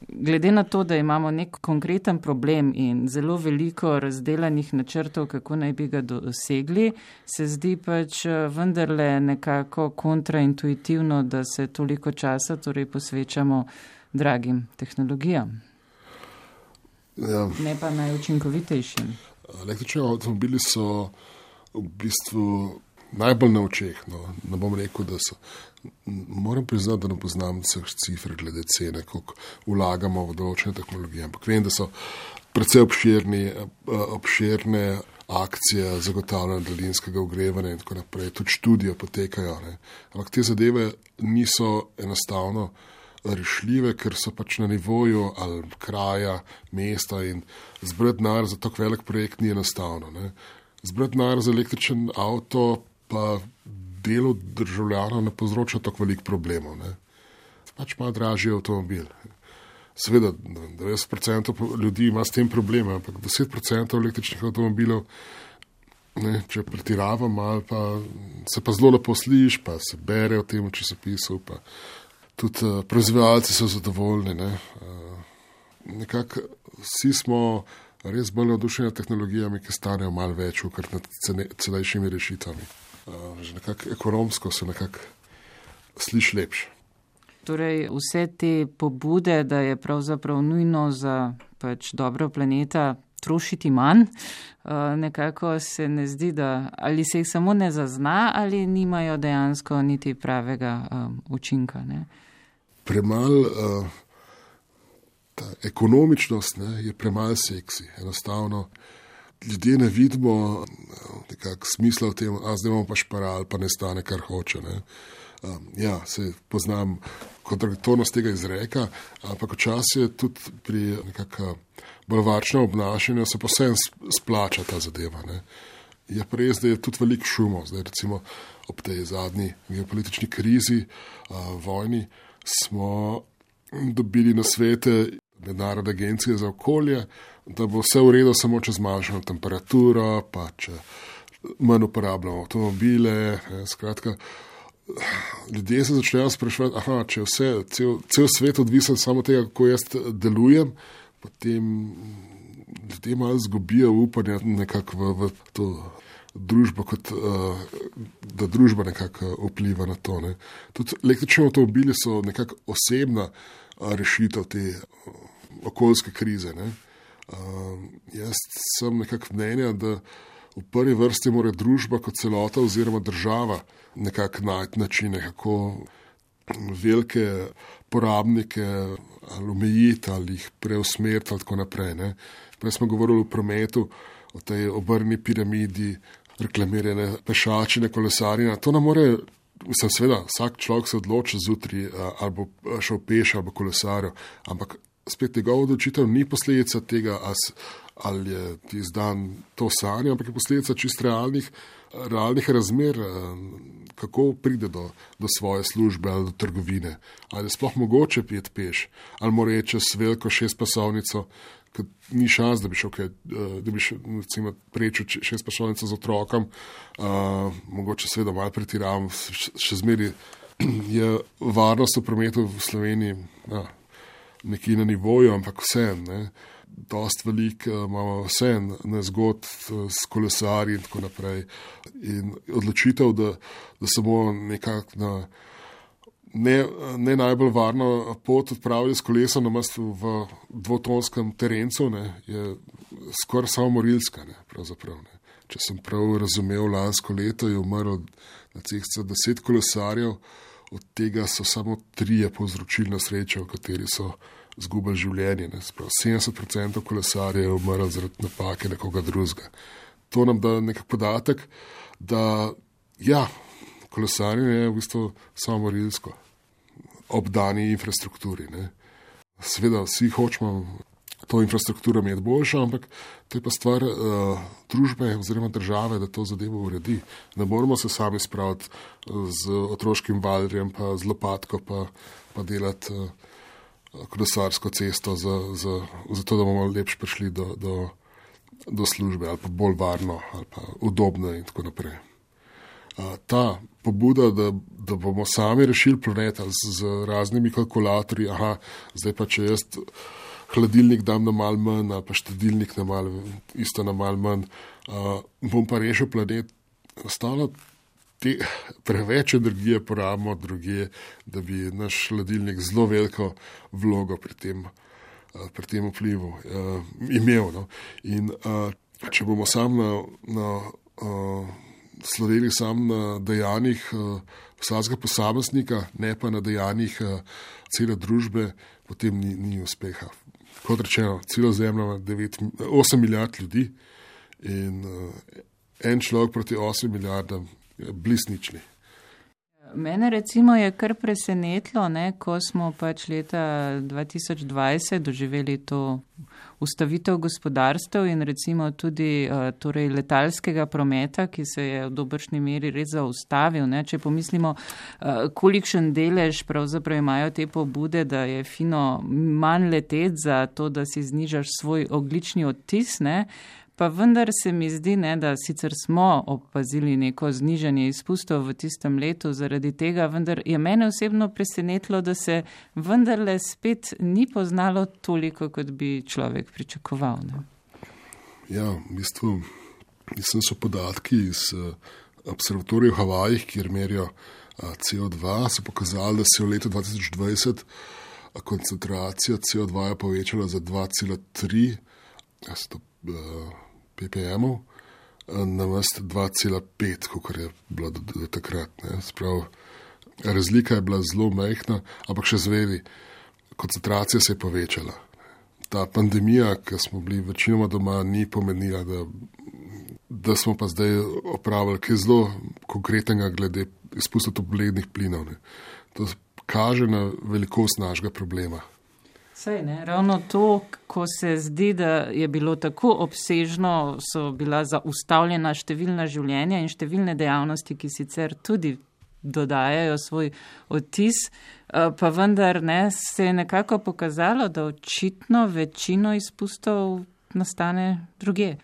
S1: Glede na to, da imamo nek konkreten problem in zelo veliko razdelanih načrtov, kako naj bi ga dosegli, se zdi pač eh, vendarle nekako kontraintuitivno, da se toliko časa torej posvečamo dragim tehnologijam. Ja. Ne pa najučinkovitejšim.
S2: Električni avtomobili so v bistvu najbolj na očeh. No. Ne bom rekel, da so. Moram priznati, da ne poznam vseh cifr glede cene, koliko vlagamo v določene tehnologije. Ampak vem, da so precej obširni, obširne akcije zagotavljanja daljinskega ogrevanja in tako naprej. Tudi študije potekajo. Ne. Ampak te zadeve niso enostavno rešljive, ker so pač na nivoju ali kraja, mesta in zbrati denar za tako velik projekt ni enostavno. Ne. Zbrati denar za električen avto pa delu državljanov ne povzroča tako velik problemov. Ne. Pač ima dražji avtomobil. Seveda, 90% ljudi ima s tem probleme, ampak 10% električnih avtomobilov, ne, če pretiravam, pa se pa zelo lepo sliši, pa se bere o tem v časopisu, pa tudi uh, proizvajalci so zadovoljni. Ne. Uh, nekako vsi smo res bolj navdušeni nad tehnologijami, ki stanejo malo več, kot nad cenejšimi rešitvami. Eh, že nekako ekonomsko se nekako sliši lepše.
S1: Torej, vse te pobude, da je pravzaprav nujno za pač dobro planeta trošiti manj, eh, nekako se ne zdi, da ali se jih samo ne zazna, ali nimajo dejansko niti pravega um, učinka. Ne?
S2: Premal, uh, ta ekonomičnost ne, je premal seksi, enostavno ljudje ne vidimo nekako smisla v tem, a zdaj imamo pa šparal, pa ne stane, kar hoče. Ne. Ja, se poznam kontradiktornost tega izreka, ampak včasih je tudi pri nekakšnem bolj varčnem obnašanju se posebej splača ta zadeva. Ne. Je pa res, da je tudi veliko šumov. Zdaj, recimo ob tej zadnji geopolitični krizi, a, vojni, smo dobili na svete mednarodne agencije za okolje, da bo vse v redu, samo če zmanjšamo temperaturo, pa če manj uporabljamo avtomobile. Skratka, ljudje se začnejo sprašovati, aha, če je vse, cel, cel svet odvisen samo tega, kako jaz delujem, potem ljudje malo zgubijo upanje nekako v, v to. Družba, kot, da družba nekako vpliva na to. Ne. Tudi električni avtomobili so nekako osebna rešitev te okoljske krize. Ne. Uh, jaz sem nekako mnenja, da v prvi vrsti mora družba kot celota oziroma država nekako najti načine, kako velike porabnike ali omejiti ali jih preusmeriti ali tako naprej. Ne. Prej smo govorili o prometu, o tej obrni piramidi, reklamirane pešačine, kolesarine. To nam more. Vsem seveda, vsak človek se odloči zjutraj, ali bo šel peš ali kolesarjo, ampak spet njegova odločitev ni posledica tega, ali je ti izdan to sanje, ampak je posledica čist realnih, realnih razmer, eh, kako pride do, do svoje službe ali do trgovine. Ali je sploh mogoče pijeti peš, ali mora reči čez veliko šestpasovnico, ker ni šans, da bi šel, eh, da bi šel, recimo, prečil šestpasovnico z otrokom, uh, mogoče seveda malo pretiravam, še zmeri je varnost v prometu v Sloveniji ja, nekje na nivoju, ampak vse. Ne. Dost velik eh, imamo vse nezgod eh, s kolesarji in tako naprej. In odločitev, da, da samo nekako na ne, ne najbolj varno pot odpravili s kolesom na mestu v dvotonskem terencu, ne, je skoraj samo morilska. Ne, ne. Če sem prav razumel, lansko leto je umrlo na cestah deset kolesarjev od tega so samo trije povzročili nesreče, v kateri so izgubili življenje. Ne. Sprav, 70% kolesarjev je umrlo zaradi napake nekoga drugega. To nam da nek podatek, da ja, kolesarjenje je v bistvu samo morilsko, ob dani infrastrukturi. Ne. Sveda, vsi hočemo to infrastrukturo imeti boljšo, ampak to je pa stvar uh, družbe oziroma države, da to zadevo uredi. Ne moramo se sami spraviti eh, z otroškim valjem, pa z lopatko, pa, pa delati uh, kolesarsko cesto, za, za, za to, da bomo lepš prišli do, do, do službe, ali pa bolj varno, ali pa udobno in tako naprej. Uh, ta pobuda, da, da bomo sami rešili planet z, z raznimi kalkulatorji, aha, zdaj pa če jaz hladilnik dam na mal manj, pa štedilnik na mal, isto na mal manj, uh, bom pa rešil planet. Ostalo te preveč energije porabimo druge, da bi naš hladilnik zelo veliko vlogo pri tem, uh, pri tem vplivu uh, imel. No? In uh, če bomo sam na, na uh, sloveli sam na dejanjih uh, vsakega posameznika, ne pa na dejanjih uh, cele družbe, potem ni, ni uspeha kot rečeno, celo zemljo ima 8 milijard ljudi in uh, en človek proti 8 milijardam je blisnični.
S1: Mene recimo je kar presenetilo, ne, ko smo pač leta 2020 doživeli to ustavitev gospodarstev in recimo tudi uh, torej letalskega prometa, ki se je v dobršni meri res zaustavil. Ne. Če pomislimo, uh, kolikšen delež pravzaprav imajo te pobude, da je fino manj leteti za to, da si znižaš svoj oglični odtis. Ne. Pa vendar se mi zdi, ne, da sicer smo opazili neko znižanje izpustov v tistem letu zaradi tega, vendar je mene osebno presenetilo, da se vendarle spet ni poznalo toliko, kot bi človek pričakoval. Ne.
S2: Ja, v bistvu mislim, so podatki iz uh, observatorija v Havajih, kjer merijo uh, CO2, so pokazali, da se je v letu 2020 uh, koncentracija CO2 povečala za 2,3. Ja, ppm, na vrst 2,5, kot je bilo do, do takrat. Sprav, razlika je bila zelo majhna, ampak še zvedi, koncentracija se je povečala. Ta pandemija, ki smo bili večinoma doma, ni pomenila, da, da smo pa zdaj opravili kaj zelo konkretnega glede izpustov toplogrednih plinov. Ne. To kaže na velikost našega problema.
S1: Sej, ne, ravno to, ko se zdi, da je bilo tako obsežno, so bila zaustavljena številna življenja in številne dejavnosti, ki sicer tudi dodajajo svoj odtis, eh, pa vendar ne, se je nekako pokazalo, da očitno večino izpustov nastane druge.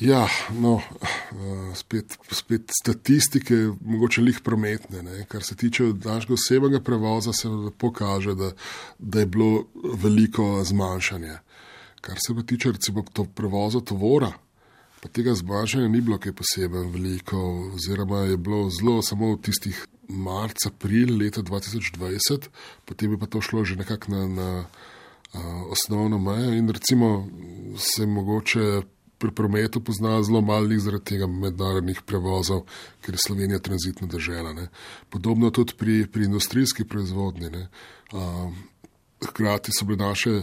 S2: Ja, no, spet, spet statistike, mogoče lih prometne. Ne. Kar se tiče našega osebnega prevoza, se pokaže, da, da je bilo veliko zmanjšanje. Kar se pa tiče recimo to prevoza tovora, pa tega zmanjšanja ni bilo kaj posebej veliko, oziroma je bilo zelo samo v tistih marca, april leta 2020, potem je pa to šlo že nekako na, na a, osnovno mejo in recimo se mogoče pri prometu pozna zelo malih zaradi tega mednarodnih prevozov, ker je Slovenija tranzitna država. Podobno tudi pri, pri industrijski proizvodnji. Hkrati so bile naše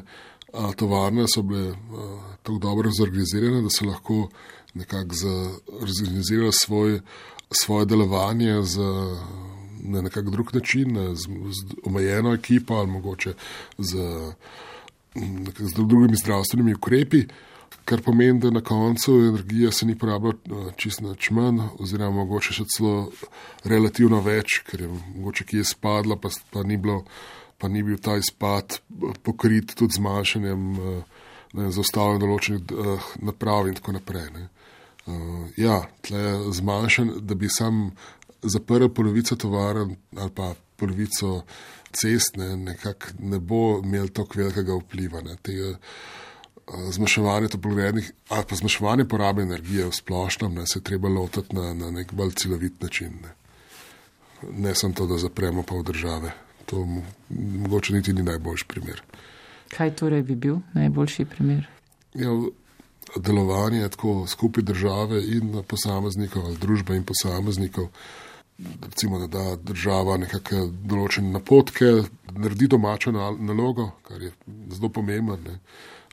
S2: a, tovarne so bile a, tako dobro zorganizirane, da so lahko nekako zorganizirali svoj, svoje delovanje z, na nekak drug način, z, z omejeno ekipo ali mogoče z, z drugimi zdravstvenimi ukrepi. Kar pomeni, da na koncu energija se ni porabila eh, čist nič manj, oziroma mogoče še celo relativno več, ker je mogoče kje spadla, pa, pa, ni, bilo, pa ni bil ta izpad eh, pokrit tudi z manjšanjem zaustavljanja določenih naprav in tako naprej. Ne. Ja, tle zmanjšan, da bi sam zaprl polovico tovaren ali pa polovico cest, ne, nekako ne bo imel tako velikega vpliva. Ne, tega, zmanjševanje toplogrednih ali pa zmanjševanje porabe energije v splošnem, ne, se je treba lotiti na, na nek bolj celovit način. Ne, ne samo to, da zapremo pa v države. To mogoče niti ni najboljši primer.
S1: Kaj torej bi bil najboljši primer?
S2: Ja, delovanje tako skupaj države in posameznikov ali družbe in posameznikov. Recimo, da da država nekakšne določene napotke, naredi domačo nalogo, kar je zelo pomembno.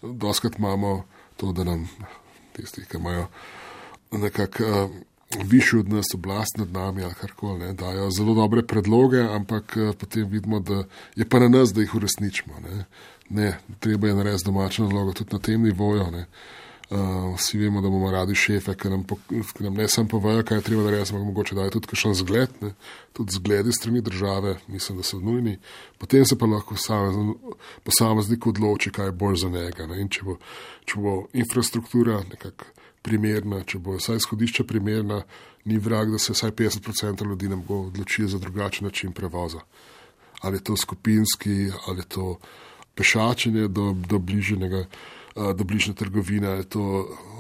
S2: Doskrat imamo to, da nam tisti, ki imajo nekako uh, višji od nas oblast nad nami ali karkoli, dajo zelo dobre predloge, ampak uh, potem vidimo, da je pa na nas, da jih uresničimo. Ne, ne treba je narediti domačo nalogo tudi na tem nivoju. Ne. Uh, vsi vemo, da bomo radi šefe, ki nam, ki nam ne samo povejo, kaj je treba narediti, ampak mogoče dajo tudi kakšen zgled, ne? tudi zgledi strani države, mislim, da so nujni. Potem se pa lahko posameznik odloči, kaj je bolj za njega. Če bo, če bo infrastruktura nekako primerna, če bo vsaj izhodišče primerna, ni vrag, da se vsaj 50% ljudi nam bo odločilo za drugačen način prevoza. Ali je to skupinski, ali je to pešačenje do, do bližnjega do bližnje trgovine, je to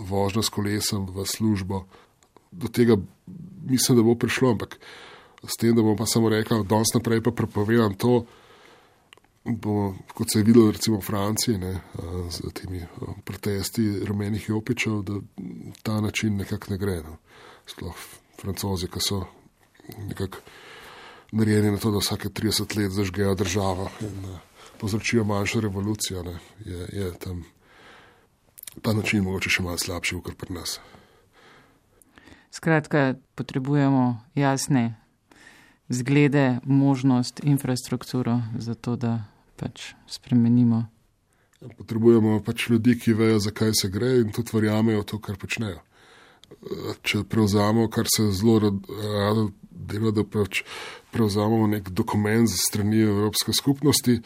S2: vožnja s kolesom v službo. Do tega mislim, da bo prišlo, ampak s tem, da bom pa samo rekel, da danes naprej pa prepovedam to, bo, kot se je videlo recimo v Franciji ne, z temi protesti rumenih jopičev, da ta način nekako ne gre. No. Sploh francozi, ki so nekako narejeni na to, da vsake 30 let zažgejo državo in povzročijo manjšo revolucijo, ne, je, je tam ta način mogoče še malo slabši, kot pri nas.
S1: Skratka, potrebujemo jasne zglede, možnost, infrastrukturo za to, da pač spremenimo.
S2: Potrebujemo pač ljudi, ki vejo, zakaj se gre in tudi verjamejo to, kar počnejo. Če prevzamemo, kar se zelo rado dela, da pač prevzamemo nek dokument za strani Evropske skupnosti,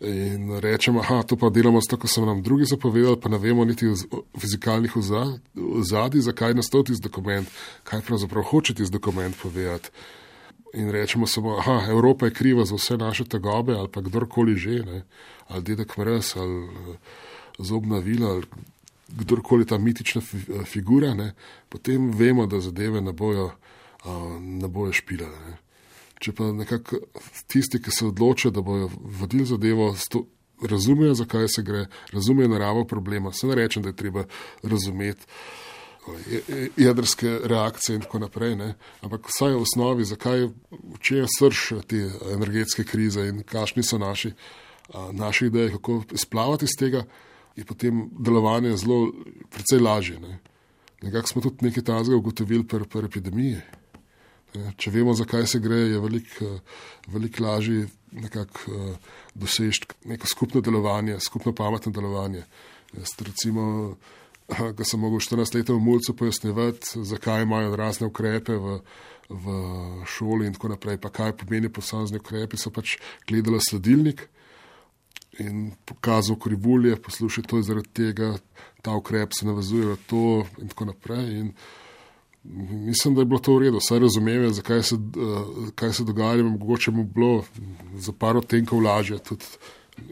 S2: In rečemo, da to pa delamo zato, ker so nam drugi zapovedali, pa ne vemo niti fizikalnih ozadij, zakaj nas to tisti dokument, kaj pravzaprav hoče tisti dokument povedati. In rečemo samo, da Evropa je kriva za vse naše tegobe ali pa kdorkoli že, ne? ali dedek Mres ali eh, zobna vila ali kdorkoli ta mitična figura, ne? potem vemo, da zadeve ne bojo, uh, ne bojo špilale. Če pa nekako tisti, ki se odločijo, da bodo vodili zadevo, razumejo, zakaj se gre, razumejo naravo problema. Se ne rečem, da je treba razumeti jedrske reakcije in tako naprej, ne? ampak vsaj v osnovi, zakaj, če je srž te energetske krize in kakšni so naši, naši ideje, kako splavati iz tega, je potem delovanje zelo, precej lažje. Ne? Nekako smo tudi nekaj tazga ugotovili pri epidemiji. Če vemo, zakaj se gre, je veliko velik lažje nekako doseči neko skupno delovanje, skupno pametno delovanje. Jaz, recimo, ko sem mogel 14 let v Mulcu pojasnjevati, zakaj imajo razne ukrepe v, v šoli in tako naprej, pa kaj pomeni posamezni ukrepi, so pač gledali sledilnik in pokazal krivulje, poslušaj, to je zaradi tega, ta ukrep se navezuje na to in tako naprej. In, Mislim, da je bilo to v redu, vse razumeve, zakaj se, uh, kaj se dogaja. Mogoče mu bilo za par odtenkov lažje tudi,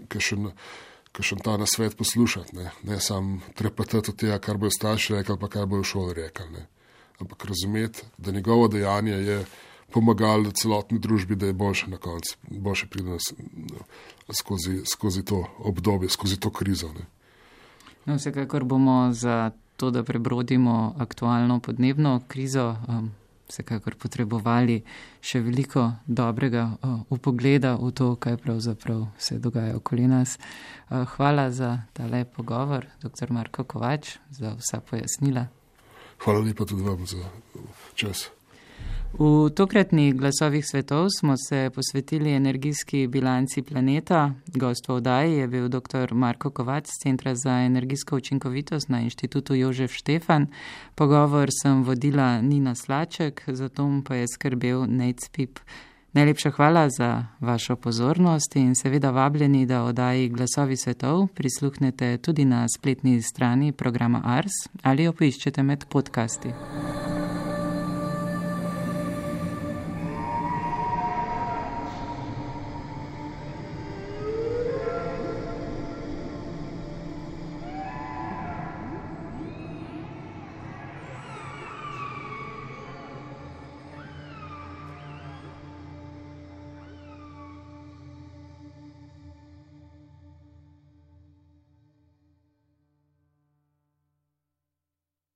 S2: ker še ta na svet poslušati, ne, ne samo trepetati od tega, kar bojo starši rekli, pa kaj bojo šole rekli. Ne. Ampak razumeti, da njegovo dejanje je pomagalo celotni družbi, da je boljše na koncu, boljše pride skozi, skozi to obdobje, skozi to krizo.
S1: No, vsekakor bomo za to, da prebrodimo aktualno podnebno krizo, um, vsekakor potrebovali še veliko dobrega upogleda uh, v to, kaj pravzaprav se dogaja okoli nas. Uh, hvala za ta lep pogovor, dr. Marko Kovač, za vsa pojasnila.
S2: Hvala lepa tudi vam za čas.
S1: V tokratnih glasovih svetov smo se posvetili energijski bilanci planeta. Gost v oddaji je bil dr. Marko Kovac z Centra za energijsko učinkovitost na inštitutu Jožef Štefan. Pogovor sem vodila Nina Slaček, zato pa je skrbel Nate Pip. Najlepša hvala za vašo pozornost in seveda vabljeni, da oddaji glasovi svetov prisluhnete tudi na spletni strani programa Ars ali jo poiščete med podcasti.